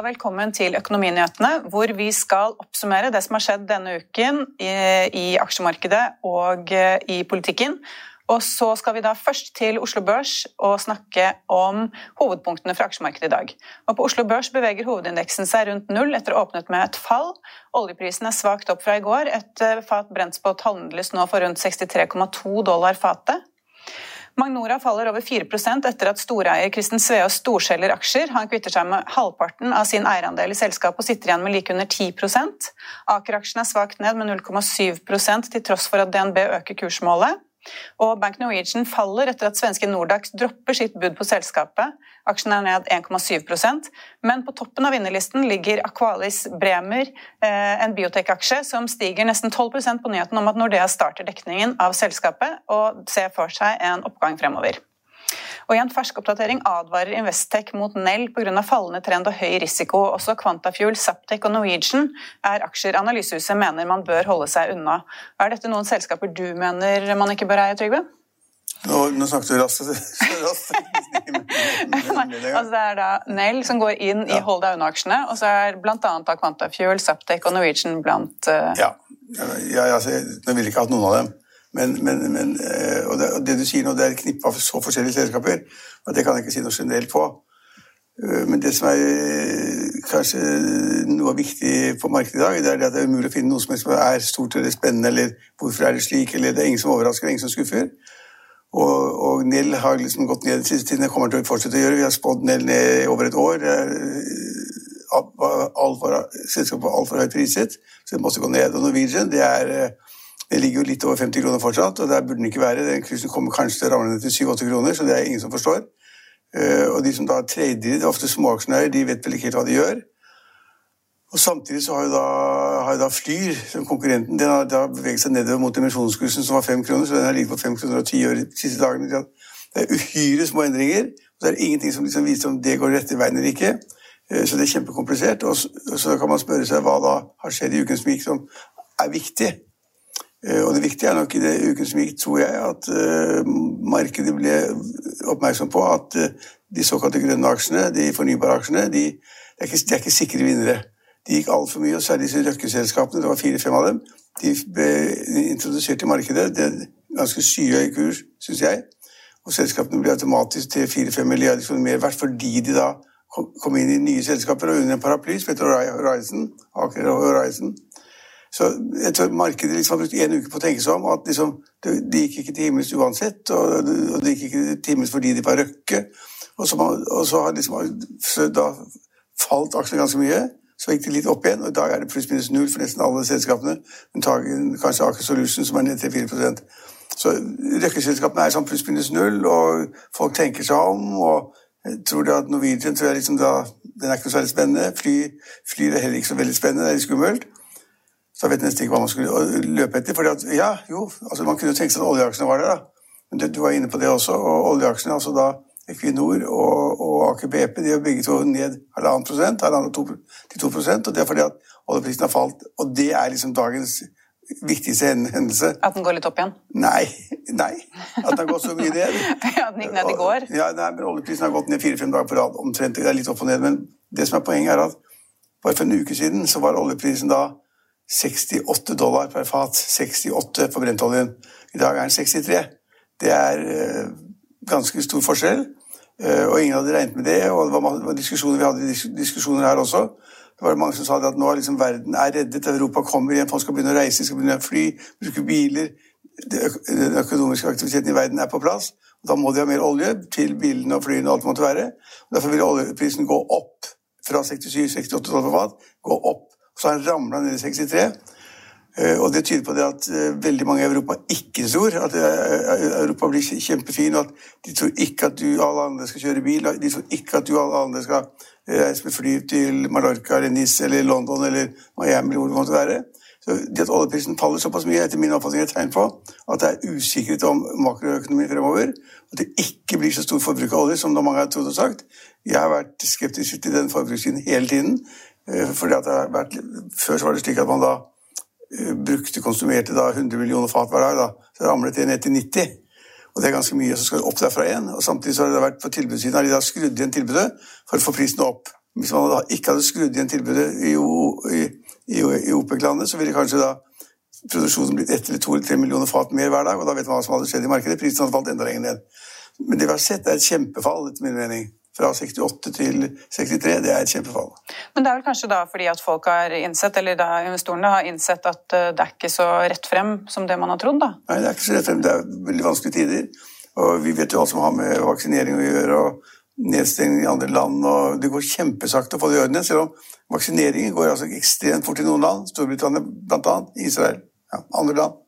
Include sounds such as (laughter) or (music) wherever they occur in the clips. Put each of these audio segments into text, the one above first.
og velkommen til Økonominyhetene, hvor vi skal oppsummere det som har skjedd denne uken i, i aksjemarkedet og eh, i politikken. Og så skal vi da først til Oslo Børs og snakke om hovedpunktene fra aksjemarkedet i dag. Og på Oslo Børs beveger hovedindeksen seg rundt null etter å åpnet med et fall. Oljeprisen er svakt opp fra i går. Et eh, fat brentspot handles nå for rundt 63,2 dollar fatet. Magnora faller over 4% etter at storeier Kristen Sveaas storselger aksjer. Han kvitter seg med halvparten av sin eierandel i selskapet og sitter igjen med like under 10 Aker-aksjen er svakt ned med 0,7 til tross for at DNB øker kursmålet. Og Bank Norwegian faller etter at svenske Nordax dropper sitt bud på selskapet. Aksjen er ned 1,7% men på toppen av vinnerlisten ligger Aqualis Bremer, eh, en biotek-aksje som stiger nesten 12% på nyheten om at Nordea starter dekningen av selskapet og ser for seg en oppgang fremover. Og I en fersk oppdatering advarer Investec mot Nell pga. fallende trend og høy risiko. Også Quantafuel, Saptec og Norwegian er aksjer analysehuset mener man bør holde seg unna. Er dette noen selskaper du mener man ikke bør eie, Trygve? Nå, nå snakket du raskt. (laughs) (laughs) altså det er da Nell som går inn i hold deg unna-aksjene, og så er bl.a. Quantafuel, Saptec og Norwegian blant uh... Ja. ja altså, jeg ville ikke hatt noen av dem. Men, men, men eh, og, det, og, det, du sier nå, det er et knippe av så forskjellige selskaper, og det kan jeg ikke si noe generelt på. Eh, men det som er eh, kanskje noe viktig på markedet i dag, det er at det er umulig å finne noe som er stort eller spennende, eller hvorfor er det slik, eller det er ingen som overrasker, ingen som skuffer. Og, og Nell har liksom gått ned den siste tiden. Det kommer til å fortsette å gjøre. Vi har spådd Nell ned over et år. Selskapet var altfor høyt priset, så det måtte gå ned. Og Norwegian det er det ligger jo litt over 50 kroner fortsatt, og der burde den ikke være. Den kursen kommer kanskje til å ramle ned til 7-8 kroner, så det er ingen som forstår. Eh, og de som da trader, ofte småaksjonærer, de vet vel ikke helt hva de gjør. Og Samtidig så har jo da, har jo da Flyr, som konkurrenten, den har da beveget seg nedover mot emisjonskursen, som var 5 kroner, så den har ligget på 5 kroner og 10 år de siste dagene. Det er uhyre små endringer, og det er ingenting som liksom viser om det går rett i veien eller ikke. Eh, så det er kjempekomplisert. Og så kan man spørre seg hva da har skjedd i uken som gikk som er viktig. Eh, og det viktige er nok i det uken som gikk, tror jeg, at uh, markedet ble oppmerksom på at uh, de såkalte grønne aksjene, de fornybare aksjene, de, de, er ikke, de, er ikke, sikre vinnere. De gikk altfor mye, og særlig disse røkkeselskapene, det var fire-fem av dem, de ble introdusert i markedet. Det er ganske skyhøy kurs, syns jeg. Og selskapene ble automatisk til 4-5 milliarder kroner mer verdt fordi de da kom, inn i nye selskaper og under en paraply som heter Horizon, Aker Horizon. Så jeg tror markedet liksom har brukt en uke på å tenke seg om at liksom, de gikk ikke til himmels uansett, og, og de gikk ikke til himmels fordi de var Røkke. Og så, og så har liksom, så da falt aksjene ganske mye. Så gikk de litt opp igjen, og i dag er det pluss-minus null for nesten alle selskapene. Unntagen kanskje Aker Solution, som er ned til 4% Så Røkke-selskapene er sånn pluss-minus null, og folk tenker seg om. og jeg tror det at Norwegian tror jeg liksom da, den er ikke så veldig spennende. Fly, fly er heller ikke så veldig spennende, det er litt skummelt. Så jeg vet nesten ikke hva man skulle løpe etter. fordi at, ja, jo, altså Man kunne tenke seg at oljeaksjene var der. da. Men det, Du var inne på det også. og Oljeaksjene, altså da Equinor og, og Aker BP, de er begge to ned halvannen prosent, halvannen til to prosent. Og det er fordi at oljeprisen har falt. Og det er liksom dagens viktigste hendelse. At den går litt opp igjen? Nei. nei, At den har gått så mye ned. (laughs) ja, den gikk ned i går? Ja, nei, men Oljeprisen har gått ned fire-fem dager på rad. omtrent, Det er litt opp og ned. Men det som er poenget, er at bare for en uke siden så var oljeprisen da 68 dollar per fat. 68 på brentoljen. I dag er den 63. Det er uh, ganske stor forskjell. Uh, og ingen hadde regnet med det. Og det var diskusjoner, vi hadde diskusjoner her også. Det var mange som sa at nå liksom verden er reddet, Europa kommer igjen, folk skal begynne å reise, skal begynne å fly, bruke biler. Den økonomiske aktiviteten i verden er på plass. Da må de ha mer olje til bilene og flyene og alt det måtte være. Derfor vil oljeprisen gå opp fra 67-68 dollar per fat. Gå opp så har han ramla ned i 63. Eh, og Det tyder på det at eh, veldig mange i Europa ikke tror at eh, Europa blir kjempefin. og at De tror ikke at du og alle andre skal kjøre bil. De tror ikke at du og alle andre skal reise med fly til Mallorca eller Nice eller London eller Miami. eller hvor det måtte være. Så det at oljeprisen faller såpass mye, etter min oppfatning er et tegn på at det er usikkerhet om makroøkonomien fremover. At det ikke blir så stort forbruk av olje som mange har trodd og sagt. Jeg har vært skeptisk til den forbrukssiden hele tiden. Eh, fordi at det har vært, Før så var det slik at man da eh, brukte, konsumerte da 100 millioner fat hver dag. da, Så ramlet det ned til 90. Og det er ganske mye som skal opp derfra igjen. Og samtidig så har det vært på tilbudssiden har de da skrudd igjen tilbudet for å få prisen opp Hvis man da ikke hadde skrudd igjen tilbudet i, i, i, i OPEC-landet, så ville kanskje da produksjonen blitt ett eller to eller tre millioner fat mer hver dag, og da vet man hva som hadde skjedd i markedet. Prisen hadde falt enda lenger ned. Men det vi har sett, er et kjempefall, etter min mening. Fra 68 til 63, det er et kjempefall. Men det er vel kanskje da fordi at folk har innsett, eller da investorene har innsett at eh, det er ikke så rett frem som det man har trodd, da? Nei, det er ikke så rett frem. Det er veldig vanskelige tider. Og vi vet jo alt som har med vaksinering å gjøre, og nedstengning i andre land, og det går kjempesakte å få det i orden. Selv om vaksineringen går altså ekstremt fort i noen land, Storbritannia bl.a., Israel, ja, andre land.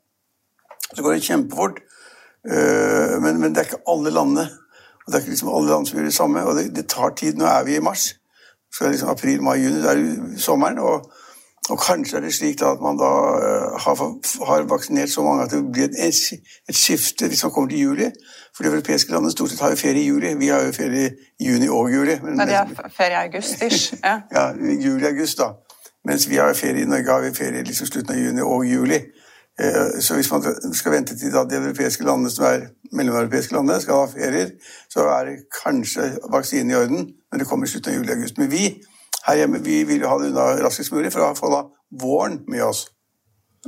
Så går det kjempefort. Eh, men, men, det er ikke alle landene. Og det er ikke liksom alle land som gjør det samme. Og det, det tar tid. Nå er vi i mars. Så er det liksom april, mai, juni. Det er sommeren. og og kanskje er det slik at man da uh, har, har, vaksinert så mange at det blir et, et, skifte hvis man kommer til juli. For de europeiske landene stort sett har jo ferie i juli. Vi har jo ferie i juni og juli. Men, men de har ferie i august, ish. (laughs) Ja, ja juli-august, da. Mens vi har ferie i Norge har vi ferie liksom slutten av juni og juli. Uh, så hvis man skal vente til at de europeiske landene som er mellomeuropeiske landene skal ha ferier, så er kanskje vaksinen i orden, men det kommer i slutten av juli-august. Men vi her hjemme vi vil jo ha det unna raskest mulig for å få da våren med oss.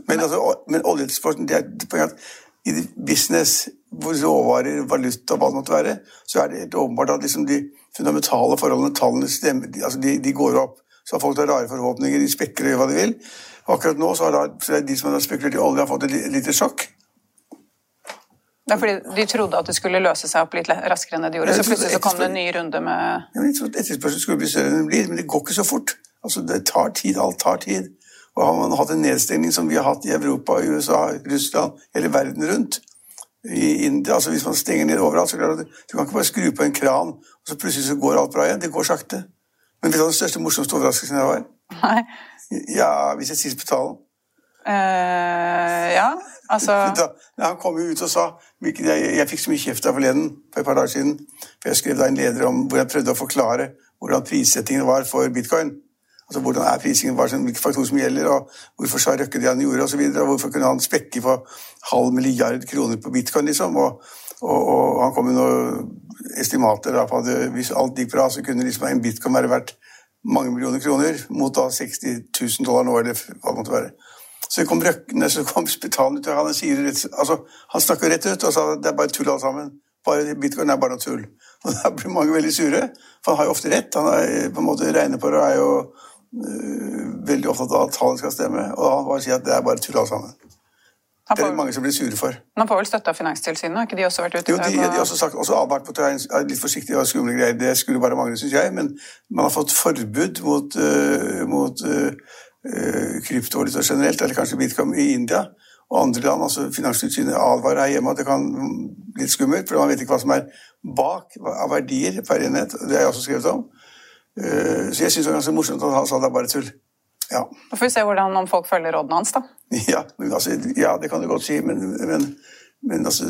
Men, altså, men oljeeksporten det er poenget at i business hvor råvarer, valuta, hva det måtte være, så er det helt åpenbart at liksom de fundamentale forholdene, tallene stemmer, de, altså de, de, går opp. Så folk har rare forhåpninger, de spekker og gjør hva de vil. Akkurat nå så har da, de som har spekulert i olje, har fått et lite sjokk. Det er fordi de trodde at det skulle løse seg opp litt raskere enn det de gjorde. Så plutselig så kom det en ny runde med ja, men Etterspørselen skulle bli større enn den blir, men det går ikke så fort. Altså, Det tar tid. Alt tar tid. Og har man hatt en nedstengning som vi har hatt i Europa, USA, Russland, hele verden rundt i India, altså Hvis man stenger ned overalt, så klarer at du kan ikke bare skru på en kran, og så plutselig så går alt bra igjen. Det går sakte. Men vet du hva den største morsomste overraskelsen jeg var? Nei. Ja, hvis jeg sier på talen. Uh, ja, altså (laughs) da, Han kom jo ut og sa jeg, jeg fikk så mye kjeft der forleden for et par dager siden. For jeg skrev da en leder om hvor jeg prøvde å forklare hvordan prissettingen var for bitcoin. Altså Hvordan er prisingen, var, hvilke faktorer som gjelder, og hvorfor sa Røkke det han gjorde, osv. Hvorfor kunne han spekke på halv milliard kroner på bitcoin, liksom. Og, og, og han kom med noen estimater da, på at hvis alt gikk bra, så kunne liksom en bitcoin være verdt mange millioner kroner, mot da 60 000 dollar nå, eller hva det måtte være. Så kom røkkene, så kom spitalen ut, og han, sier altså, han snakker rett ut og sa det er bare tull alt sammen. Bare, bitcoin er bare noe tull. (laughs) Og Da blir mange veldig sure, for han har jo ofte rett. Han er på en måte regner på det og er jo øh, veldig opptatt av at tallene skal stemme. Og han bare sier at det er bare tull alt sammen. Det er det mange som blir sure for. Man får vel støtte av Finanstilsynet? Har ikke de også vært ute? Jo, de, de har også sagt, også advart på er litt forsiktige og skumle greier. Det skulle bare mangle, syns jeg. Men man har fått forbud mot, uh, mot uh, Eh, kryptovaluta generelt, eller kanskje bitcoin i India og andre land. altså Finanstilsynet advarer her hjemme at det kan bli litt skummelt, for man vet ikke hva som er bak av verdier per enhet. Det har jeg også skrevet om. Uh, så jeg syns det var ganske morsomt at han sa det er bare tull. Ja. Da får vi se hvordan, om folk følger rådene hans, da. (laughs) Ja, altså, ja, det kan du godt si, men, men, men altså,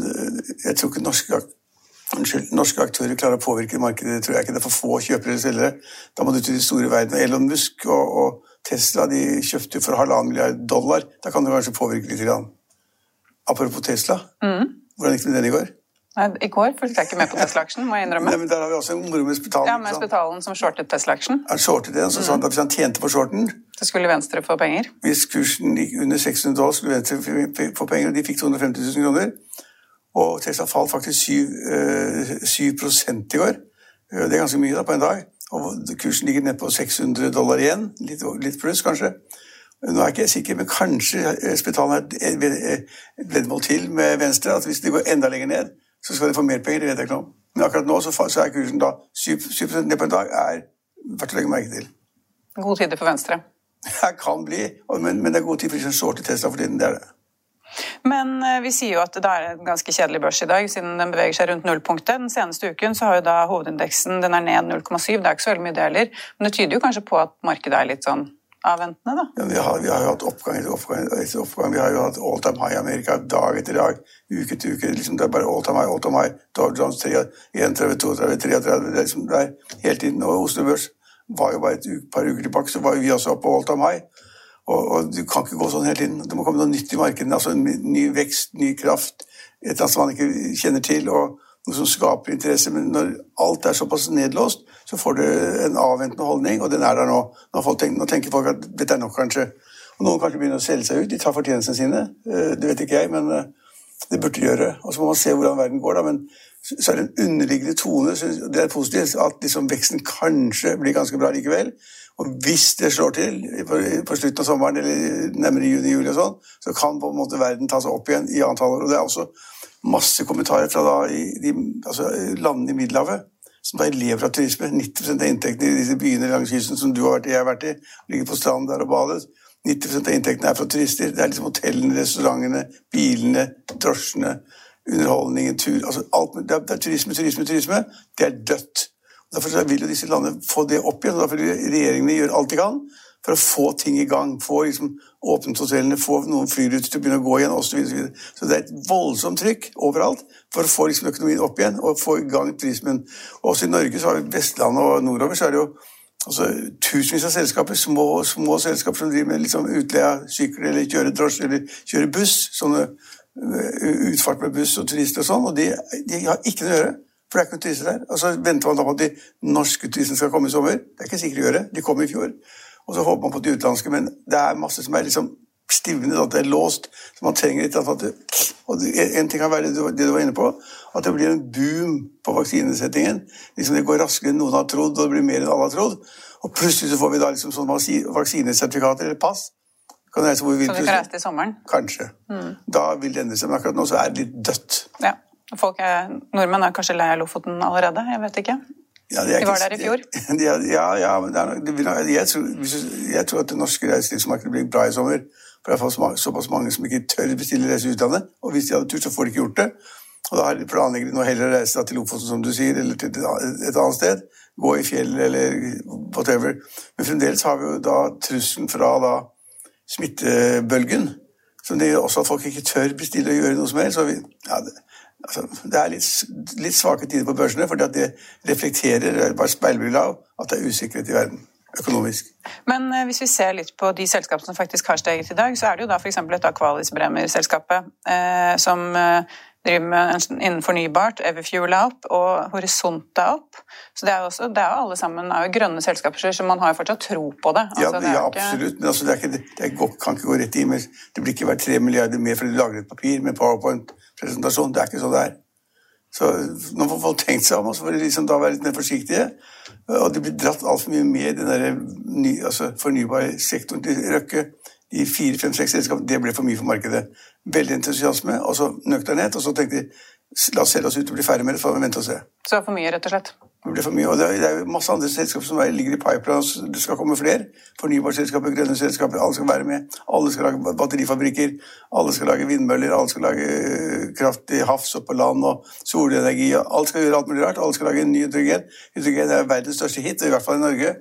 jeg tror ikke norske, unnskyld, norske aktører klarer å påvirke markedet. Det tror jeg ikke. Det er for få kjøpere eller selgere. Da må du til de store verden. Elon Musk og, og Tesla de kjøpte for halvannen milliard dollar. Da kan det kanskje påvirke litt. Grann. Apropos Tesla. Mm. Hvordan gikk det med den i går? I går fulgte jeg ikke med på Tesla-aksjen, må jeg innrømme. Nei, men Der har vi også en moro med Spetalen. Ja, med Spetalen som shortet Tesla-aksjen. Han shortet den, så mm. sa han at hvis han tjente på shorten Så skulle Venstre få penger? Hvis kursen gikk under 600 dollar, skulle Venstre få penger, og de fikk 250 000 kroner. Og Tesla falt faktisk 7, 7 eh, i går. Det er ganske mye da på en dag. Og kursen ligger ned på 600 dollar igjen. Litt, litt pluss, kanskje. Nå er jeg ikke sikker, men kanskje Spetalen er et veddemål til med Venstre. At hvis det går enda lenger ned, så skal de få mer penger. Det vet jeg ikke om. Men akkurat nå så, er kursen da 7, 7 ned på en dag. er verdt å legge merke til. Gode tider for Venstre? (laughs) Det kan bli, men, men det er god tid for de som til Tesla for tiden. det er det. Men eh, vi sier jo at det er en ganske kjedelig børs i dag, siden den beveger seg rundt nullpunktet. Den seneste uken så har jo da hovedindeksen den er ned 0,7, det er ikke så veldig mye det heller. Men det tyder jo kanskje på at markedet er litt sånn avventende, da? Ja, vi, har, vi har jo hatt oppgang etter oppgang etter oppgang. Vi har jo hatt all time high i Amerika dag etter dag, uke etter uke. Liksom det er bare all time high, all time high. Dow Jones 31, 32, 33, Det er liksom det er hele tiden. Og Oslo Børs var jo bare et par uker tilbake, så var vi også på all time high. Og, og, du kan ikke gå sånn hele tiden. Det må komme noe nytt i markedet. altså en Ny vekst, ny kraft, et eller annet som man ikke kjenner til, og noe som skaper interesse. Men når alt er såpass nedlåst, så får du en avventende holdning, og den er der nå. Nå, tenker, nå tenker folk at dette er nok, kanskje. Og noen kanskje begynner å selge seg ut. De tar fortjenestene sine. Det vet ikke jeg, men det burde gjøre. Og så må man se hvordan verden går, da. Men så er det en underliggende tone. Det er positivt at liksom veksten kanskje blir ganske bra likevel. Og hvis det slår til på slutten av sommeren eller nærmere juni-juli, og sånn, så kan på en måte verden ta seg opp igjen i antall år. Og det er også masse kommentarer fra da, de, altså, landene i Middelhavet som da lever av turisme. 90 av inntektene i disse byene langs kysten som du har vært i, jeg har vært i, ligger på stranden der og badet. 90 av inntektene er fra turister. Det er liksom hotellene, restaurantene, bilene, drosjene underholdningen, tur altså alt, det, er, turisme, turisme, turisme. Det er dødt. Derfor vil jo disse landene få det opp igjen. og Derfor vil regjeringene gjøre alt de kan for å få ting i gang. Få liksom åpnet hotellene, få noen flyruter til å begynne å gå igjen osv. Så, så det er et voldsomt trykk overalt for å få liksom økonomien opp igjen og få i gang turismen. Også i Norge, så har vi Vestlandet og nordover, så er det jo altså, tusenvis av selskaper, små, små selskaper som driver med liksom, utleie av sykler eller kjører drosje eller kjører buss. sånne utfart med buss og turister og sånn, og de, de, har ikke noe å gjøre. For det er ikke noen turister der. Og så venter man da på at de norske turistene skal komme i sommer. Det er ikke sikkert å gjøre. De kom i fjor. Og så håper man på de utenlandske, men det er masse som er liksom stivnet, at det er låst. Så man trenger litt at det, Og en ting kan være det du, det du, var inne på, at det blir en boom på vaksinesettingen. Liksom Det går raskere enn noen har trodd, og det blir mer enn alle har trodd. Og plutselig så får vi da liksom sånn vaksinesertifikater eller pass kan reise hvor vi vil. Så vi kan reise til sommeren? Kanskje. Mm. Da vil det endre seg, men akkurat nå så er det litt dødt. Ja. Folk er, nordmenn er kanskje lei av Lofoten allerede? Jeg vet ikke. Ja, de var der i fjor? (laughs) Ja, ja, ja men er, jeg, tror, jeg, tror, at det norske reiselivsmarkedet blir bra i sommer. For det er såpass mange som ikke tør bestille reise i utlandet. Og hvis de hadde tur, så får de ikke gjort det. Og da planlegger de nå heller å reise til Lofoten, som du sier, eller til et annet sted. Gå i fjellet eller whatever. Men fremdeles har vi jo da trusselen fra da smittebølgen. Som det gjør også at folk ikke tør bestille og gjøre noe som helst. Vi, ja, det, altså, det, er litt, litt, svake tider på børsene, for det reflekterer bare speilbildet av at det er usikkerhet i verden. Økonomisk. Men eh, hvis vi ser litt på de selskapene som faktisk har steget i dag, så er det jo da f.eks. et Aqualis Bremer-selskapet eh, som eh, driver med innen fornybart, Everfuel er opp, og Horisont er opp. Så det er jo også, det er alle sammen er jo grønne selskaper, så man har jo fortsatt tro på det. Altså, ja, det ja ikke... absolutt, men altså, det, ikke, det kan ikke gå rett i. Men det blir ikke hvert tre milliarder mer fordi du lager et papir med powerpoint-presentasjon. Det er ikke sånn det er. Så nå får folk tenkt seg om, og så får de liksom da være litt mer forsiktige. Og det blir dratt altfor mye med i den der, altså, fornybare sektoren til Røkke de fire, fem, seks selskapene, det ble for mye for markedet. Veldig entusiasme, og så nøkternhet, og så tenkte de la oss selge oss ut og bli ferdig med det, så får vi vente og se. Så for mye, rett og slett? Det blir for mye, og det er jo masse andre selskaper som ligger i pipeline, det skal komme flere. Fornybarselskaper, grønne selskaper, alle skal være med. Alle skal lage batterifabrikker, alle skal lage vindmøller, alle skal lage eh, kraft i havs og på land og solenergi. Alt skal gjøre alt mulig rart. Alle skal lage ny hydrogen. Hydrogen er verdens største hit, i hvert fall i Norge.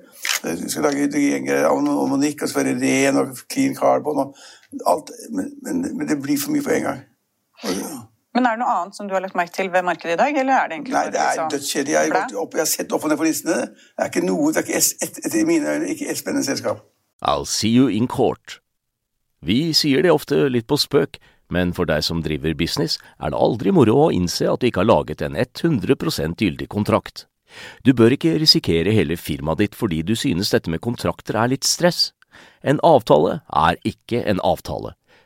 Vi skal lage hydrogengreier, ammonikk, og skal være ren og clean carbon og alt. Men, men, men det blir for mye på en gang. Og, ja. Men er det noe annet som du har lagt merke til ved markedet i dag? eller er det egentlig Nei, det er dødskjedelig. Jeg, har jeg har sett opp og ned på listene. Det er ikke noe, det er ikke et, etter mine øyne ikke et spennende selskap. I'll see you in court. Vi sier det ofte litt på spøk, men for deg som driver business, er det aldri moro å innse at du ikke har laget en 100% gyldig kontrakt. Du bør ikke risikere hele firmaet ditt fordi du synes dette med kontrakter er litt stress. En avtale er ikke en avtale.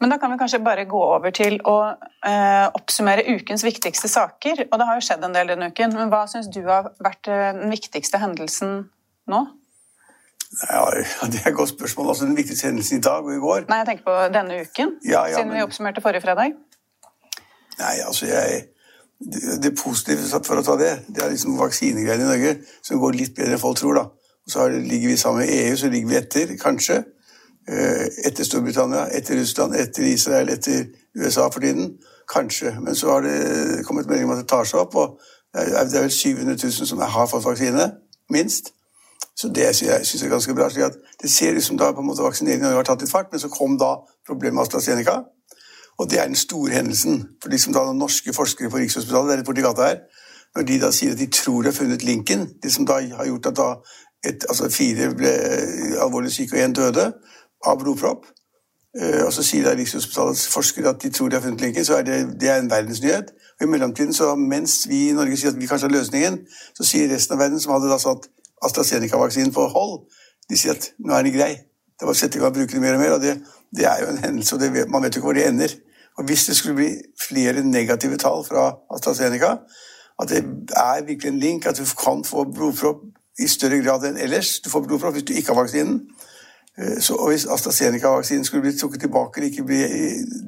Men da kan vi kanskje bare gå over til å eh, oppsummere ukens viktigste saker. Og det har jo skjedd en del denne uken, men hva syns du har vært eh, den viktigste hendelsen nå? Ja, Det er et godt spørsmål. Altså Den viktigste hendelsen i dag og i går? Nei, jeg tenker på denne uken, ja, ja, siden men... vi oppsummerte forrige fredag. Nei, altså jeg det, det positive for å ta det, det er liksom vaksinegreiene i Norge som går litt bedre enn folk tror. da. Og Så det, ligger vi sammen med EU, så ligger vi etter, kanskje. Eh, etter Storbritannia, etter Russland, etter Israel, etter USA for tiden. Kanskje. Men så har det kommet melding om at det tar seg opp. og Det er vel 700 000 som har fått vaksine, minst. Så det syns jeg er ganske bra. slik at Det ser ut som da på en måte vaksineringen har tatt litt fart, men så kom da problemet med AstraZeneca. Og det er den store hendelsen. For de som da norske forskere på Rikshospitalet, det er borti gata her, når de da sier at de tror de har funnet linken, det som da har gjort at da et, altså fire ble alvorlig syke og én døde av blodpropp, uh, og så sier da Rikshospitalets forskere at de tror de har funnet linken, så er det, det er en verdensnyhet. Og I mellomtiden, så mens vi i Norge sier at vi kanskje har løsningen, så sier resten av verden, som hadde da satt AstraZeneca-vaksinen på hold, de sier at nå er den grei. Det var å sette i gang å bruke det mer og mer. og det, det er jo en hendelse, og vet, man vet jo ikke hvor det ender. Og Hvis det skulle bli flere negative tall fra AstraZeneca, at det er virkelig en link, at du kan få blodpropp i større grad enn ellers Du får blodpropp hvis du ikke har vaksinen. Eh, så, Hvis AstraZeneca-vaksinen skulle bli trukket tilbake, det, ikke bli,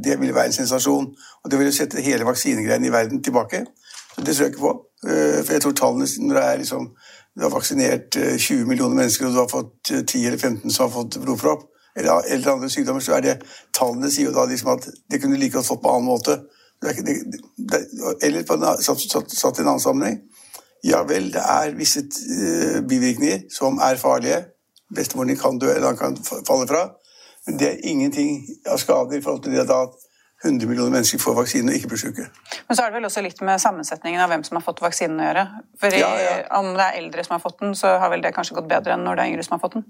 det ville være en sensasjon. Og Det ville sette hele vaksinegreiene i verden tilbake. Så Det tror jeg ikke på. Eh, for jeg tror tallene, når det er liksom du har vaksinert 20 eh, millioner mennesker, og du har fått 10 eller 15 som har fått blodpropp, eller, eller andre sykdommer, så er det tallene sier jo da liksom at det kunne like godt fått på annen måte. Det det, det, eller på en, satt, satt, satt, i en annen sammenheng. Ja vel, det er visse bivirkninger som er farlige. Bestemoren din kan dø, eller han kan falle fra. Men det er ingenting av skader i forhold til det at 100 millioner mennesker får vaksinen og ikke blir syke. Men så er det vel også litt med sammensetningen av hvem som har fått vaksinen å gjøre. For ja, ja. om det er eldre som har fått den, så har vel det kanskje gått bedre enn når det er yngre som har fått den?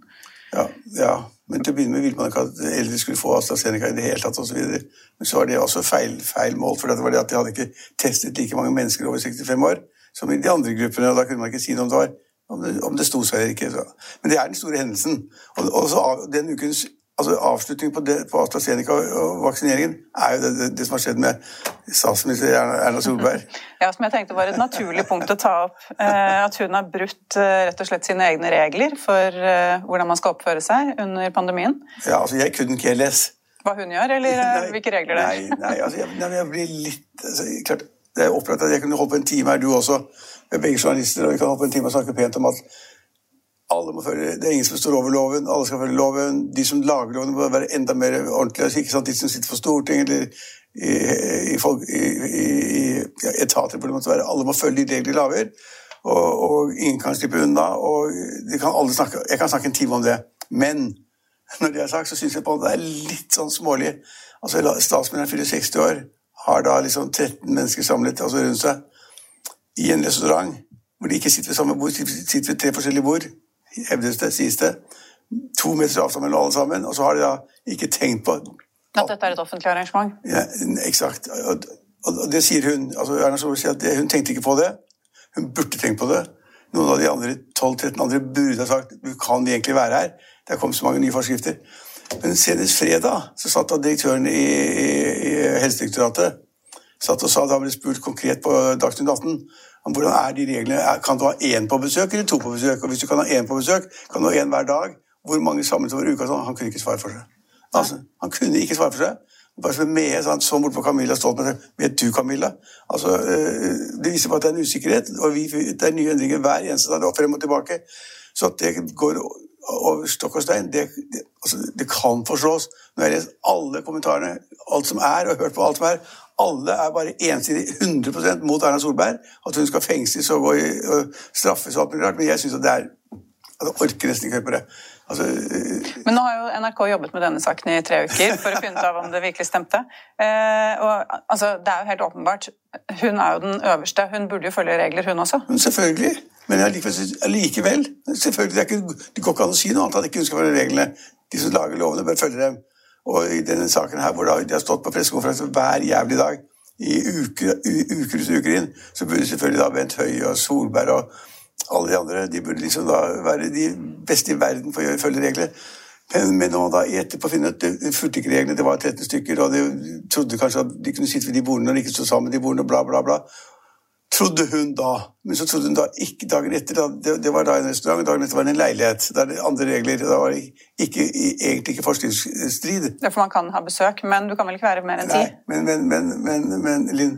Ja, ja. men til å begynne med ville man ikke at eldre skulle få AstraZeneca i det hele tatt osv. Men så var det også feil, feil mål, for det var det at de hadde ikke testet like mange mennesker over 65 år som i de andre gruppene. og Da kunne man ikke si noe om det var om det, om det sto seg eller ikke. Så. Men det er den store hendelsen. Og, og så av, den ukens altså Avslutningen på, det, på AstraZeneca-vaksineringen er jo det, det, det, som har skjedd med statsminister Erna Solberg. (laughs) Ja, som jeg tenkte var et naturlig punkt å ta opp. Eh, at hun har brutt eh, rett og slett sine egne regler for eh, hvordan man skal oppføre seg under pandemien. Ja, altså jeg kunne ikke lese. Hva hun gjør, eller (laughs) nei, hvilke regler det er? Nei, nei, altså jeg, nei, jeg blir litt altså, klart, Det er opplagt at jeg kunne holdt på en time her, du også. Vi er begge journalister, og vi kan på en time og snakke pent om at alle må følge, Det er ingen som står over loven, alle skal følge loven. De som lager loven, må være enda mer ordentlige. Ikke sant? De som sitter på Stortinget eller i, i, folk, i, i ja, etater det måtte være. Alle må følge de reglene de lager. Og, og, ingen kan slippe unna. og kan snakke, Jeg kan snakke en time om det. Men når det er sagt, så syns jeg på det er litt sånn smålig. Altså, Statsministeren fyller 60 år, har da liksom 13 mennesker samlet altså rundt seg i en restaurant hvor de ikke sitter ved samme bord, sitter ved tre forskjellige bord hevdes det, sies det. To meters avstand mellom alle sammen. Og så har de da ikke tenkt på At dette er et offentlig arrangement? Ja, Eksakt. Og, det sier hun. altså Erna Solberg sier at det, hun tenkte ikke på det. Hun burde tenkt på det. Noen av de andre 12-13 andre burde ha sagt du kan vi egentlig være her. Det er kommet så mange nye forskrifter. Men senest fredag så satt da direktøren i, i, i Helsedirektoratet satt og sa, da ble spurt konkret på Dagsnytt 18 hvordan er de reglene? Kan du ha én på besøk eller to på besøk? Og hvis du kan ha én på besøk, kan du ha én hver dag. Hvor mange samlet over uka? Sånn? Han kunne ikke svare for seg. Altså, han kunne ikke svare for seg. Bare som med, sånn, så bort på Camilla Stoltenberg Vet du, Camilla? Altså, øh, det viser på at det er en usikkerhet, og vi, det er nye endringer hver eneste dag, frem og tilbake. Så at det går over stokk og stein, det, det, altså, det kan forstås. Når jeg har lest alle kommentarene, alt som er, og hørt på alt som er, alle er bare ensidig 100% mot Erna Solberg. At hun skal fengsles og, gå i, og straffes og alt mulig rart. Men jeg syns det er Jeg orker nesten ikke høre på det. Altså, øh, Men nå har jo NRK jobbet med denne saken i tre uker for å finne ut av om det virkelig stemte. Eh, og altså, Det er jo helt åpenbart. Hun er jo den øverste. Hun burde jo følge regler, hun også. Men selvfølgelig. Men allikevel. Selvfølgelig, det, ikke, det går ikke an å si noe annet at ikke hun skal følge reglene. De som lager lovene, bør følge dem. Og i denne saken her, hvor de har stått på pressekonferanse hver jævlig dag i uker, uker ut uker inn, så burde selvfølgelig da Bent Høie og Solberg og alle de andre de burde liksom da være de beste i verden for å følge regler. Men, men nå da i etterpå finne at de fulgte ikke reglene, det var 13 stykker, og de trodde kanskje at de kunne sitte ved de bordene når de ikke sto sammen de bordene, bla, bla, bla trodde hun da. Men så trodde hun da ikke dagen etter. Da, det, det, var da en restaurant, dagen etter var det en leilighet. Da er det andre regler. Da var det ikke, egentlig ikke forskningsstrid. Det er for man kan ha besøk, men du kan vel ikke være mer enn ti? Nei, men, men, men, men, men Linn,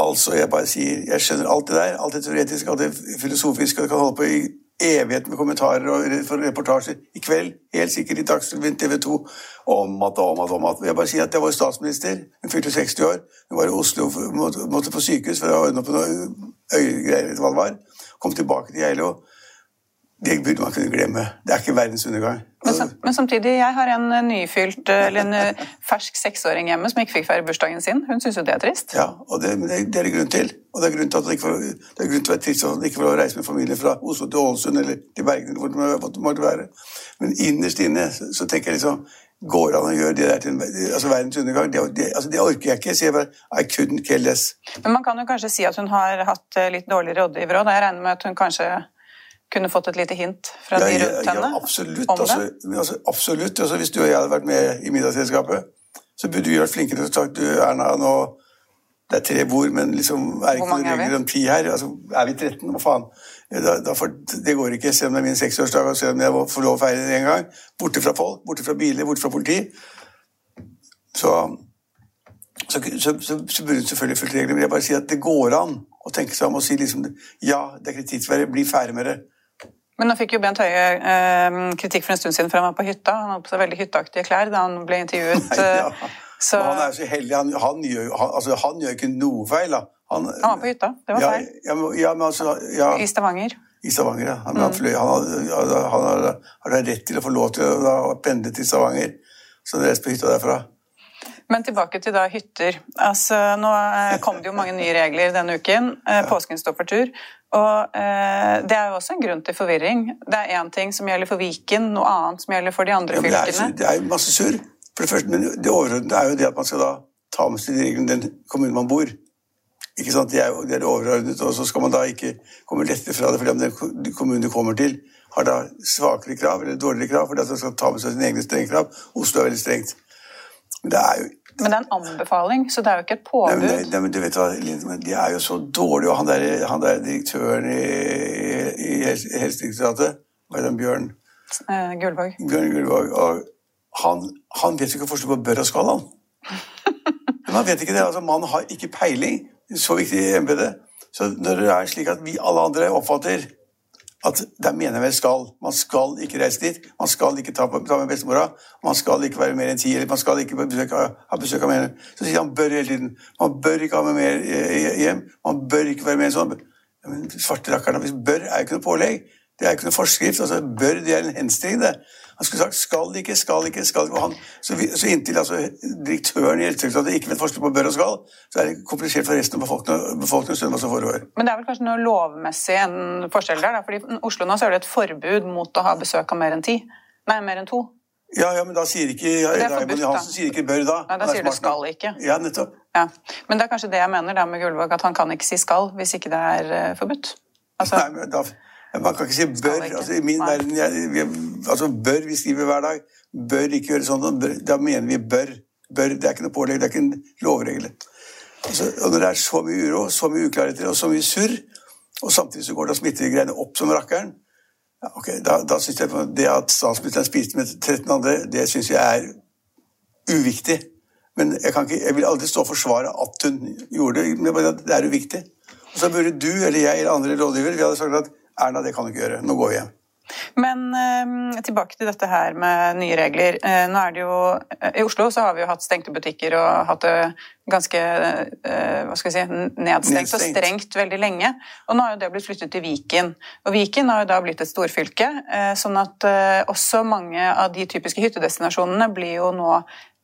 Altså, jeg bare sier Jeg skjønner alt det der. Alt det teoretiske, alt det filosofiske. Og det kan holde på i evighet med kommentarer og reportasjer i kveld. Helt sikkert i Dagsrevyen, TV 2, om at og om at om at. Jeg bare sier at jeg var statsminister. Hun fylte 60 år. Hun var i Oslo, måtte, måtte på sykehus for å ordne opp noen øyegreier, eller hva det var. Kom tilbake til Geilo. Det burde man kunne glemme. Det er ikke verdens undergang. Men, sam, men, samtidig, jeg har en eh, nyfylt, eh, eller en eh, fersk seksåring hjemme som ikke fikk feire bursdagen sin. Hun syns jo det er trist. Ja, og det, det, det, er det grunn til. Og det er grunn til at det ikke får, det er grunn til å være trist at ikke får reise med familie fra Oslo til Ålesund eller til Bergen, hvor det måtte være. Men innerst inne så tenker jeg liksom Går an å gjøre det der til altså verdens undergang? Det, det, altså det orker jeg ikke. Så jeg bare I couldn't care less. Men man kan jo kanskje si at hun har hatt litt dårlig rådgiver òg. Jeg regner med at hun kanskje kunne fått et lite hint fra de rundt henne? Ja, absolutt. Altså, altså, absolutt. Altså, hvis du og jeg hadde vært med i middagsselskapet, så burde du vært flinkere til å sagt du Erna, nå det er tre bord, men liksom, er ikke noen regler om ti her? Altså, er vi 13? Hva faen? Da, da for, det går ikke, selv om det er min seksårsdag og selv om jeg får lov å feire det en gang. Borte fra folk, borte fra biler, borte fra politi. Så, så, så, så burde hun selvfølgelig fulgt reglene. Men jeg bare sier at det går an å tenke seg om og si liksom ja, det er kritikkverdig, bli ferdig med det. Men nå fikk jo Bent Høie eh, kritikk for en stund siden for han var på hytta. Han hadde på seg veldig hytteaktige klær da han ble intervjuet. (laughs) Nei, ja. Så... Han er så heldig. Han, han, gjør, han, altså, han, gjør, ikke noe feil. Da. Han, var på hytta. Det var feil. Ja, ja, men altså, ja. I Stavanger. I Stavanger, ja. Han, mm. fløy, han, har rett til å få lov til å pendle til Stavanger. Så han reiste på hytta derfra. Men tilbake til da hytter. Altså, nå eh, kom det jo mange nye regler denne uken. Eh, påsken står for tur. Og eh, Det er jo også en grunn til forvirring. Det er én ting som gjelder for Viken, noe annet som gjelder for de andre ja, fylkene. Det er jo masse surr. For det første, men det overordnede er jo det at man skal da ta med seg reglene den kommunen man bor. Ikke sant? Det er jo det, er overordnet, og så skal man da ikke komme lettere fra det fordi om den kommunen du kommer til, har da svakere krav eller dårligere krav fordi at man skal ta med seg sine egne strenge krav. Oslo er veldig strengt. Men det er jo men det er en anbefaling, så det er jo ikke et påbud. Nei, men, nei, men du vet hva, De er jo så dårlige, og han der, han der direktøren i, i, Helsedirektoratet Hva heter han? Bjørn? Eh, Gullvåg. Bjørn Gullvåg. Og han, han vet jo ikke forskjell på bør og skal, han. (laughs) Men han vet ikke det. altså Mannen har ikke peiling. Så viktig i embetet. Så når det er slik at vi alle andre oppfatter at der mener jeg vel skal. Man skal ikke reise dit. Man skal ikke ta, ta med bestemora. Man skal ikke være mer enn ti, eller man skal ikke besøke, ha besøk av mer. Så sier han bør hele tiden. Man bør ikke ha med mer hjem. Man bør ikke være mer enn sånn. Men svarte rakkeren, hvis bør er jo ikke noe pålegg. Det er ikke noe forskrift. altså Bør det er en henstilling. det. Han skulle sagt skal ikke, skal ikke, skal ikke. Han, så, vi, så, inntil altså, direktøren i Helsedirektoratet ikke vet forskjell på bør og skal, så er det komplisert for resten av befolkningen, befolkningen hva som foregår. Men det er vel kanskje noe lovmessig en forskjell der? Da? fordi Oslo nå så er det et forbud mot å ha besøk av mer enn ti. Nei, mer enn to. Ja, ja, men da sier ikke Raymond Johansen sier ikke 'bør' da. Nei, da sier du 'skal ikke'. Ja, nettopp. Ja. Men det er kanskje det jeg mener da med Gullvåg, at han kan ikke si 'skal' hvis ikke det er uh, forbudt. Altså... Nei, men da... Man kan ikke si 'bør'. Altså, I min verden jeg, jeg, altså, bør vi skriver hver dag. Bør ikke gjøre sånn. Da mener vi 'bør'. bør. Det er ikke noe pålegg, det er ikke en lovregel. Altså, og når det er så mye uro, så mye uklarheter og så mye surr, og samtidig så går da smittegreiene opp som rakkeren ja, okay, Da, da synes jeg det at statsministeren spiste med 13 andre, det syns jeg er uviktig. Men jeg, ikke, jeg, vil aldri stå og forsvare at hun gjorde det, men det er uviktig. Og så burde du eller jeg eller andre rådgivere vi hadde sagt at Erna, det kan du ikke gjøre. Nå går vi hjem. Men eh, tilbake til dette her med nye regler. Eh, nå er det jo, eh, I Oslo så har vi jo hatt stengte butikker og hatt det ganske eh, hva skal vi si, nedstengt, nedstengt, og strengt veldig lenge. Og nå har jo det blitt flyttet til Viken. Og Viken har jo da blitt et storfylke, sånn at også mange av de typiske hyttedestinasjonene blir jo nå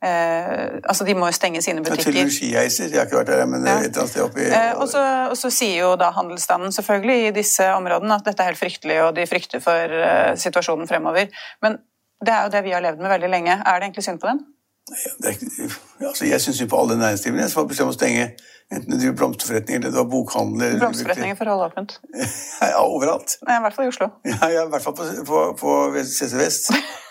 Eh, altså De må jo stenge sine butikker. Til og med skiheiser. Jeg har ikke vært der, men ja. et eller annet sted oppi eh, og, så, og så sier jo da handelsstanden selvfølgelig i disse områdene at dette er helt fryktelig, og de frykter for uh, situasjonen fremover. Men det er jo det vi har levd med veldig lenge. Er det egentlig synd på dem? Ja, er, altså jeg syns jo på alle næringsdrivende som har bestemt å stenge Enten du driver blomsterforretning eller du har bokhandel Blomsterforretninger får holde åpent? (laughs) ja, overalt. Ja, I hvert fall i Oslo. Ja, ja I hvert fall på, på, på CC Vest. (laughs)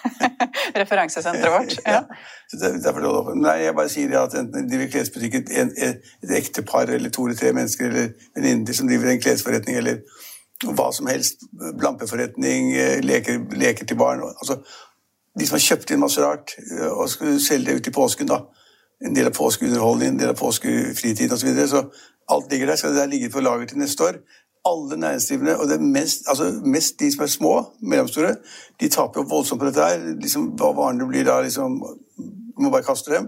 (laughs) Referansesenteret vårt. ja. ja. Nei, jeg bare sier at enten driver klesbutikk, et, et, et ektepar eller to eller tre mennesker eller venninner som driver en klesforretning eller hva som helst, lampeforretning, eh, leker, leker til barn altså, De som har kjøpt inn masse rart eh, og skulle selge det ut i påsken, da en del av påskeunderholdning, en del av påskefritid osv. Så, videre. så alt ligger der. Skal det der ligge på lager til neste år? Alle næringsdrivende, og det er mest, altså mest de som er små, mellomstore, de taper jo voldsomt på dette her. Liksom, hva varene blir da, liksom Du må bare kaste dem.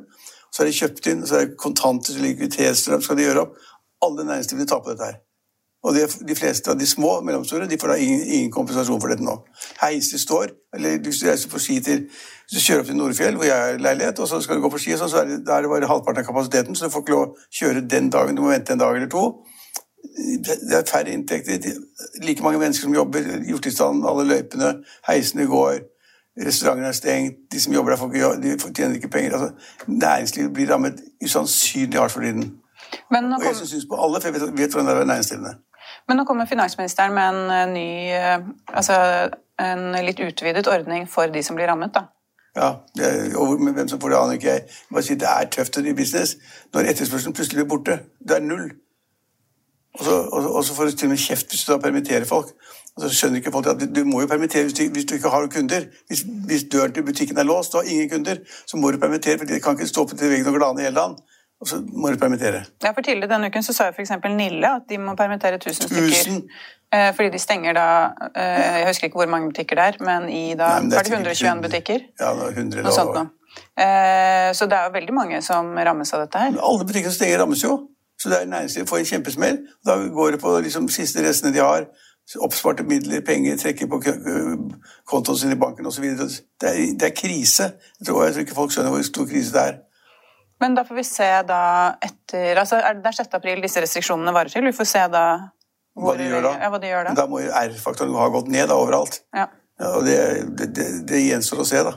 Så er de kjøpt inn, så er det kontanter, likviditetsstrøm skal de gjøre opp. Alle næringsdrivende taper på dette her. Og de, de, fleste av de små og mellomstore de får da ingen, ingen, kompensasjon for dette nå. Heiser står, eller hvis du reiser på ski til hvis du kjører opp til Nordfjell, hvor jeg er leilighet, og så skal du gå på ski, så er det, er det bare halvparten av kapasiteten, så du får ikke lov å kjøre den dagen. Du må vente en dag eller to. Det er færre inntekter. Like mange mennesker som jobber, gjort i stand alle løypene, heisene går, restaurantene er stengt, de som jobber der, får de tjener ikke penger. Altså, næringslivet blir rammet usannsynlig hardt for tiden. Men og jeg syns på alle, for jeg vet, hvordan det er næringsdrivende. Men nå kommer finansministeren med en eh, ny, eh, altså en litt utvidet ordning for de som blir rammet, da. Ja, er, og med hvem som får det, aner ikke jeg. Bare si, Det er tøft å drive business når etterspørselen plutselig blir borte. Det er null. Og så, og, og så får du til og med kjeft hvis du da permitterer folk. Og så skjønner ikke folk at Du må jo permittere hvis du, hvis du ikke har kunder. Hvis, hvis, døren til butikken er låst og har ingen kunder, så må du permittere, for de kan ikke stå på til veggen og glane i hele land. og så må du permittere. Ja, for Tidligere denne uken så sa f.eks. Nille at de må permittere 1000 stykker. Eh, fordi de stenger da eh, Jeg husker ikke hvor mange butikker det er, men i da Nei, men det er, det 121 butikker? Ja, det er 100 Noe sånt noe. Eh, så det er jo veldig mange som rammes av dette her. Men alle butikker som stenger, rammes jo. Så det er næringslivet får en kjempesmell. Da går det på liksom, siste restene de har. Oppsparte midler, penger, trekker på kontoen sin i banken osv. Det, er, det er krise. Jeg tror, jeg tror ikke folk skjønner hvor stor krise det er. Men da får vi se da etter altså er Det er 6. april disse restriksjonene varer til. Vi får se da hvor, hva, de gjør da. Ja, hva de gjør da. Da må R-faktoren ha gått ned da, overalt. Ja. ja og det, det, det, det, gjenstår å se, da.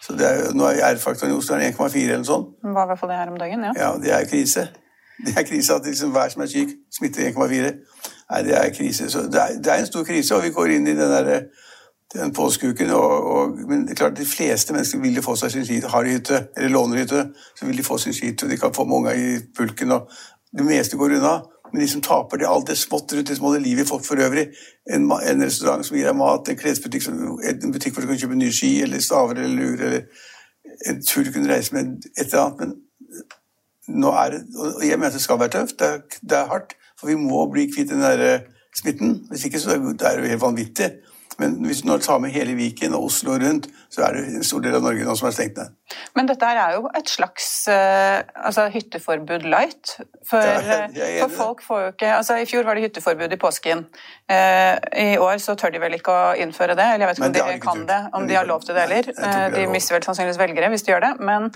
Så er, nå er R-faktoren i Oslo 1,4 eller noe sånt. Var i hvert fall det her om dagen, ja. Ja, Det er krise. Det er krise at liksom hver som er syk, smitter 1,4. Nei, det er krise. Så det er, det er, en stor krise, og vi går inn i den derre den påskeuken. Og, og, men det er klart de fleste mennesker vil jo få seg sin skit. Har de hytte, eller låner hytte, så vil de få sin skit, og de kan få unga i pulken. og Det meste går unna. Men de som taper det, alt det smått rundt det som holder liv i folk for øvrig en, en, restaurant som gir deg mat, en klesbutikk, en butikk hvor du kan kjøpe nye ski eller staver eller lur, eller en tur du kunne reise med, et eller annet. Men er Og jeg mener at det skal være tøft. Det er, det er hardt. For vi må bli kvitt den der eh, smitten. Hvis ikke så er det jo helt vanvittig. Men hvis du nå tar med hele Viken og Oslo rundt, så er det en stor del av Norge nå som er stengt ned. Men dette er jo et slags uh, altså hytteforbud light. For, ja, (laughs) for, folk får jo ikke altså I fjor var det hytteforbud i påsken. Uh, I år så tør de vel ikke å innføre det. Eller jeg vet ikke om de kan det, om de har lov til det heller. De mister vel sannsynligvis velgere hvis de gjør det. Men,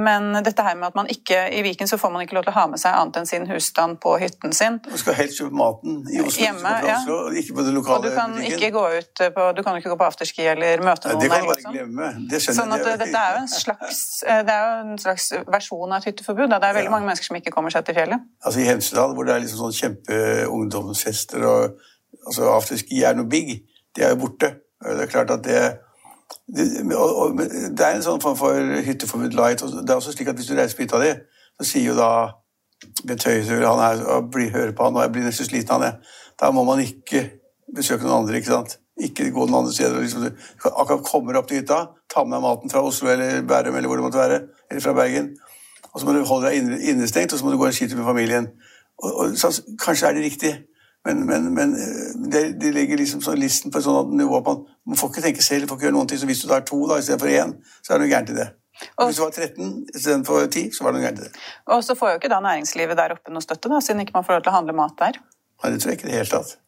men, dette her med at man ikke I Viken så får man ikke lov til å ha med seg annet enn sin husstand på hytten sin. Man skal helst kjøpe maten i Oslo, Hjemme, ja. Oslo ikke på det lokale og du kan butikken. Ikke gå ut på, du kan ikke gå på afterski eller møte noen. Det kan du bare liksom. glemme. Det skjønner sånn at dette er jo en slags, eh, det er jo en slags versjon av et hytteforbud. Det er veldig ja. mange mennesker som ikke kommer seg til fjellet. Altså I Hemsedal, hvor det er liksom sånn kjempeungdomsfester og altså afterski er noe big, det er jo borte. Det er klart at det det, og, og, det er en sånn form for hytteforbud light. det er også slik at Hvis du reiser på hytta di, så sier jo da Bent Høie han er, blir, hører på han, og jeg blir nesten sliten av det. Da må man ikke besøke noen andre. ikke sant? Ikke gå noen andre steder. Liksom, akkurat kommer opp til hytta, ta med maten fra Oslo eller Bærum eller hvor det måtte være, eller fra Bergen. Og så må du holde deg innestengt, og så må du gå en skitur med familien. Og, og, så, kanskje er det riktig, men, men, men eh, det, de legger liksom sånn listen på et sånt nivå at man, man får ikke tenke selv, får ikke gjøre noen ting. Så hvis du tar to da, istedenfor én, så er det noe gærent i det. Og, hvis du var 13 istedenfor 10, så var det noe gærent i det. Og så får jo ikke da næringslivet der oppe noe støtte, da, siden ikke man får lov til å handle mat der. Nei, det tror jeg ikke i det hele tatt.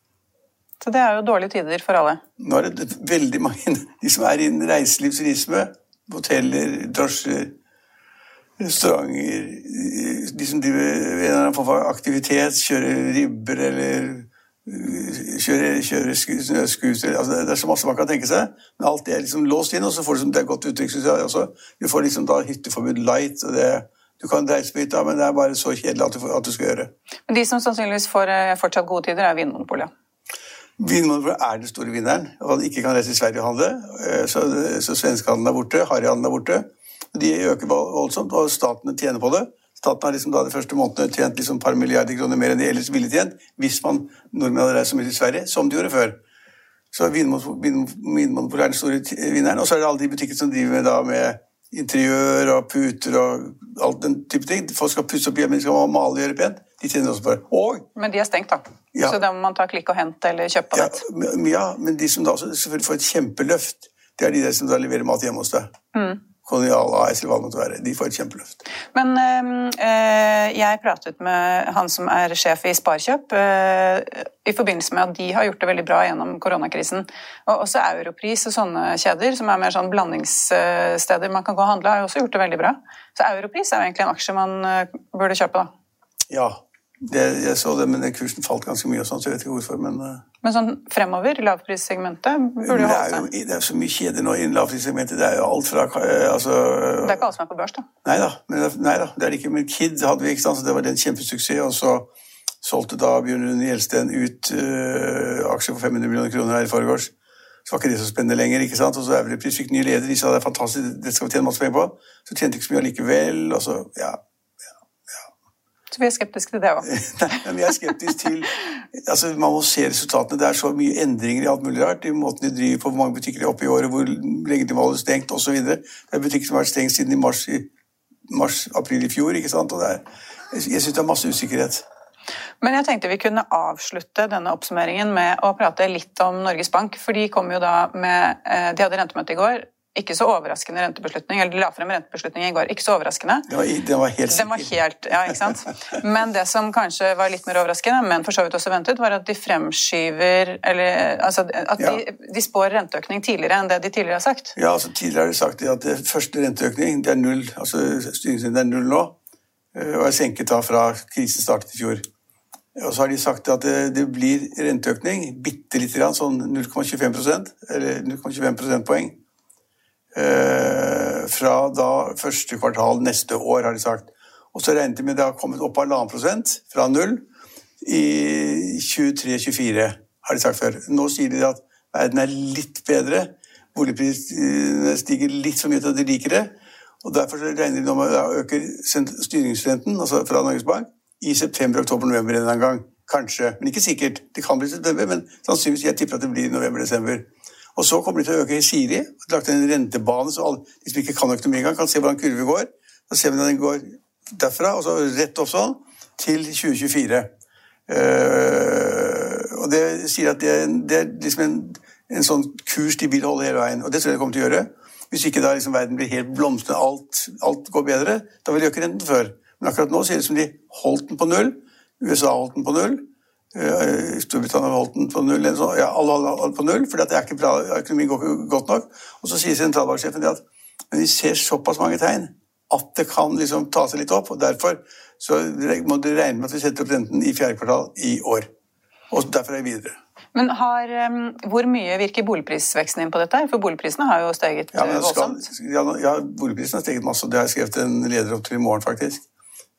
Så det er jo dårlige tider for alle. Nå er det veldig mange de som er innen reiselivsturisme, hoteller, drosjer, restauranter De som driver en eller annen form for aktivitet, kjører ribber eller kjører, kjører snøscooter altså Det er så masse man kan tenke seg. Men alt det er liksom låst inn, og så får du som det er godt uttrykk, syns jeg også. Du får liksom da hytteforbud light. og det du kan reise på hytta, men det er bare så kjedelig at du, at du skal gjøre. Men de som sannsynligvis får eh, fortsatt gode tider, er Vinmonopolet? Vinmonopolet er den store vinneren. Og ikke kan reise til Sverige og handle. Eh, så, så svenskehandelen er borte, harryhandelen er borte. De øker voldsomt, og statene tjener på det. Staten har liksom da de første månedene tjent liksom et par milliarder kroner mer enn de ellers ville tjent hvis man nordmenn hadde reist så mye til Sverige som de gjorde før. Så Vinmonopolet er den store vinneren. Og så er det alle de butikkene som driver med, da, med interiør og puter og alt den type ting. Folk skal pusse opp hjemme, de skal male og gjøre pent. De tjener også på det. Og Men de er stengt, da. Ja. Så da må man ta klikk og hent eller kjøpe på ja, nett. men- ja, men de som da selvfølgelig får et kjempeløft, det er de der som da leverer mat hjemme hos deg. Kolonial AS eller hva det måtte være. De får et kjempeløft. Men øh, jeg pratet med han som er sjef i Sparkjøp øh, i forbindelse med at de har gjort det veldig bra gjennom koronakrisen. Og også Europris og sånne kjeder, som er mer sånn blandingssteder man kan gå og handle, har jo også gjort det veldig bra. Så Europris er jo egentlig en aksje man burde kjøpe, da. Ja, det, jeg så det, men kursen falt ganske mye og sånn, så jeg vet ikke hvorfor. Men, eh, Men sånn fremover, lavprissegmentet, burde jo det, holde seg. det er så mye kjeder nå innen lavprissegmentet. Det er jo alt fra eh, altså, Det er ikke alle som er på børs, da. Nei da, men, nei da, det er det ikke. Men Kid hadde vi, ikke sant, så det var en kjempesuksess. Og så solgte da Bjørn Rune Gjelsten ut uh, aksjer for 500 millioner kroner her i forgårs. Så var ikke det så spennende lenger. ikke sant? Og så Europris fikk ny leder, de sa det er fantastisk, det skal vi tjene masse penger på. Så tjente ikke så mye allikevel. og så, ja. Vi er skeptiske til det òg. (laughs) Nei, men jeg er skeptisk til altså Man må se resultatene. Det er så mye endringer i alt mulig rart. I måten de driver på, hvor mange butikker de er oppe i året, hvor lenge de må holde stengt osv. Det er butikker som har vært stengt siden i mars-april i, mars, i fjor. ikke sant? Og det er, jeg jeg syns det er masse usikkerhet. Men jeg tenkte vi kunne avslutte denne oppsummeringen med å prate litt om Norges Bank. For de kom jo da med eh, De hadde rentemøte i går. Ikke så overraskende rentebeslutning. Eller de la frem rentebeslutning i går. Ikke så overraskende. Det var, det var helt Den var helt, ja, ikke sant? (laughs) Men det som kanskje var litt mer overraskende, men for så vidt også ventet, var at de fremskyver Eller altså at de, de spår renteøkning tidligere enn det de tidligere har sagt. Ja, altså Tidligere har de sagt at det første renteøkning det er null. altså Styringsrenten er null nå, eh, og er senket da fra krisen startet i fjor. Og så har de sagt at det, det blir renteøkning, bitte lite grann, sånn 0,25% eller 0,25 prosentpoeng. Eh, fra da første kvartal neste år, har de sagt. Og så regnet de med det har kommet opp halvannen prosent, fra null, i 23-24, har de sagt før. Nå sier de at verden er litt bedre. Boligprisene stiger litt for mye til at de liker det. Og Derfor regner de nå med å øke styringsrenten altså fra Norges Bank i september, oktober, november en gang. Kanskje, men ikke sikkert. Det kan bli september, men sannsynligvis jeg tipper at det blir november-desember. Og så kommer de til å øke i Siri. Lagt en rentebane så alle de som ikke kan økonomi engang, kan se hvordan kurven går. Så ser vi når den går derfra, og så rett opp sånn, til 2024. Uh, og det sier at det, det er liksom en, en sånn kurs de vil holde hele veien. Og det tror jeg de kommer til å gjøre. Hvis ikke da liksom verden blir helt blomstrende, alt, alt går bedre, da vil de øke renten før. Men akkurat nå ser det ut som de holdt den på null. USA holdt den på null. Eh, Storbritannia holdt den på null. sånn. Ja, alle holdt den på null, for det er ikke bra, økonomien går ikke godt nok. Og så sier sentralbanksjefen at men vi ser såpass mange tegn at det kan liksom ta seg litt opp. og Derfor så må du regne med at vi setter opp renten i fjerde kvartal i år. Og derfor er vi videre. Men har, um, hvor mye virker boligprisveksten inn på dette? For boligprisene har jo steget Ja, eh, skal, voldsomt. ja, ja, boligprisene har steget masse, det har jeg skrevet en leder opp til i morgen, faktisk.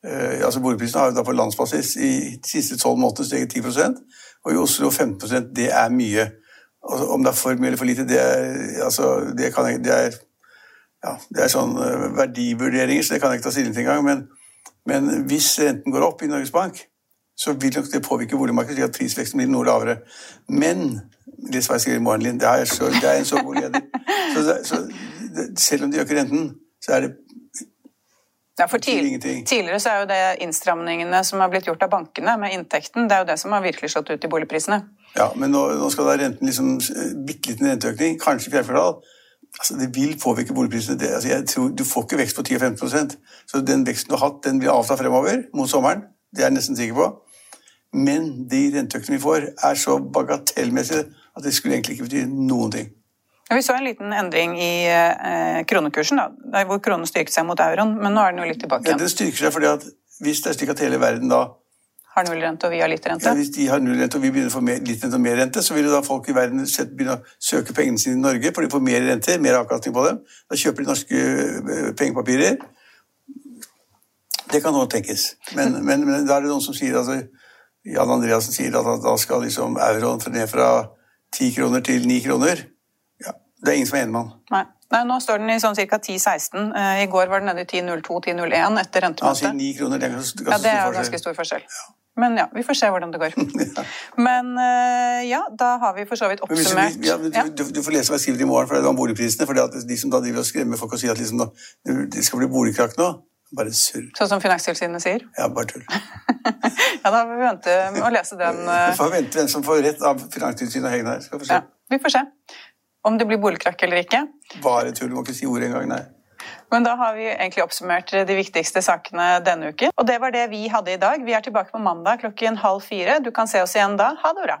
Eh, altså Boligprisene har jo da på landsbasis i de siste tolv månedene steget 10% og i Oslo 15% Det er mye. Altså, om det er for mye eller for lite, det er, altså, det kan jeg, det er, ja, det er sånn eh, verdivurderinger, så det kan jeg ikke ta stilling til engang. Men, men hvis renten går opp i Norges Bank, så vil nok det påvirke boligmarkedet, slik at prisveksten blir noe lavere. Men det er, så, det er en så god leder. Så, så selv om de øker renten, så er det Ja, for tidlig. Tidligere så er jo det innstramningene som har blitt gjort av bankene med inntekten, det er jo det som har virkelig slått ut i boligprisene. Ja, men nå, nå skal da renten liksom eh, Bitte liten renteøkning, kanskje fjerde kvartal. Altså, det vil påvirke boligprisene. Det, altså, jeg tror, du får ikke vekst på 10-15 Så den veksten du har hatt, den blir avta fremover mot sommeren. Det er jeg nesten sikker på. Men de renteøkningene vi får, er så bagatellmessige at det skulle egentlig ikke bety noen ting. Vi så en liten endring i eh, kronekursen, da, der hvor kronen styrket seg mot euroen, men nå er den jo litt tilbake igjen. den styrker seg fordi at hvis det er slik at hele verden da Har nullrente, og vi har litt rente. ja, Hvis de har null rente og vi begynner å få mer, litt rente og mer rente, så vil da folk i verden begynne å søke pengene sine i Norge, for de får mer rente, mer avkastning på dem. Da kjøper de norske eh, pengepapirer. Det kan nå tenkes. Men, men, men da er det noen som sier altså, Jan Andreassen sier at da skal liksom euroen ned fra 10 kroner til 9 kroner. Ja, det er ingen som er enig med han. Nei. Nei, nå står den i sånn ca. 10,16. Eh, I går var den nede i 10,02-10,01 etter Han sier rentemøtet. 9 kroner. Det er ganske, ganske Ja, det er stor forskjell. ganske stor forskjell. Men ja, vi får se hvordan det går. (laughs) Men eh, ja, da har vi for så vidt oppsummert. ja, Ja. du, du får lese hva jeg skriver i morgen for det om boligprisene. for De som da driver og skremmer folk og sier at liksom, da, det skal bli boligkrakk nå, bare surr. Sånn som Finanstilsynet sier. Ja, bare tull. (laughs) Ja, da får vi vente å lese den. Vi eh, får vente hvem som får rett av Finanstilsynet og Hegnar. Skal vi se. Ja, vi får se om det blir boligkrakk eller ikke. Bare tull. Må ikke si ordet engang, nei. Men da har vi egentlig oppsummert de viktigste sakene denne uken. Og det var det vi hadde i dag. Vi er tilbake på mandag klokken halv fire. Du kan se oss igjen da. Ha det bra.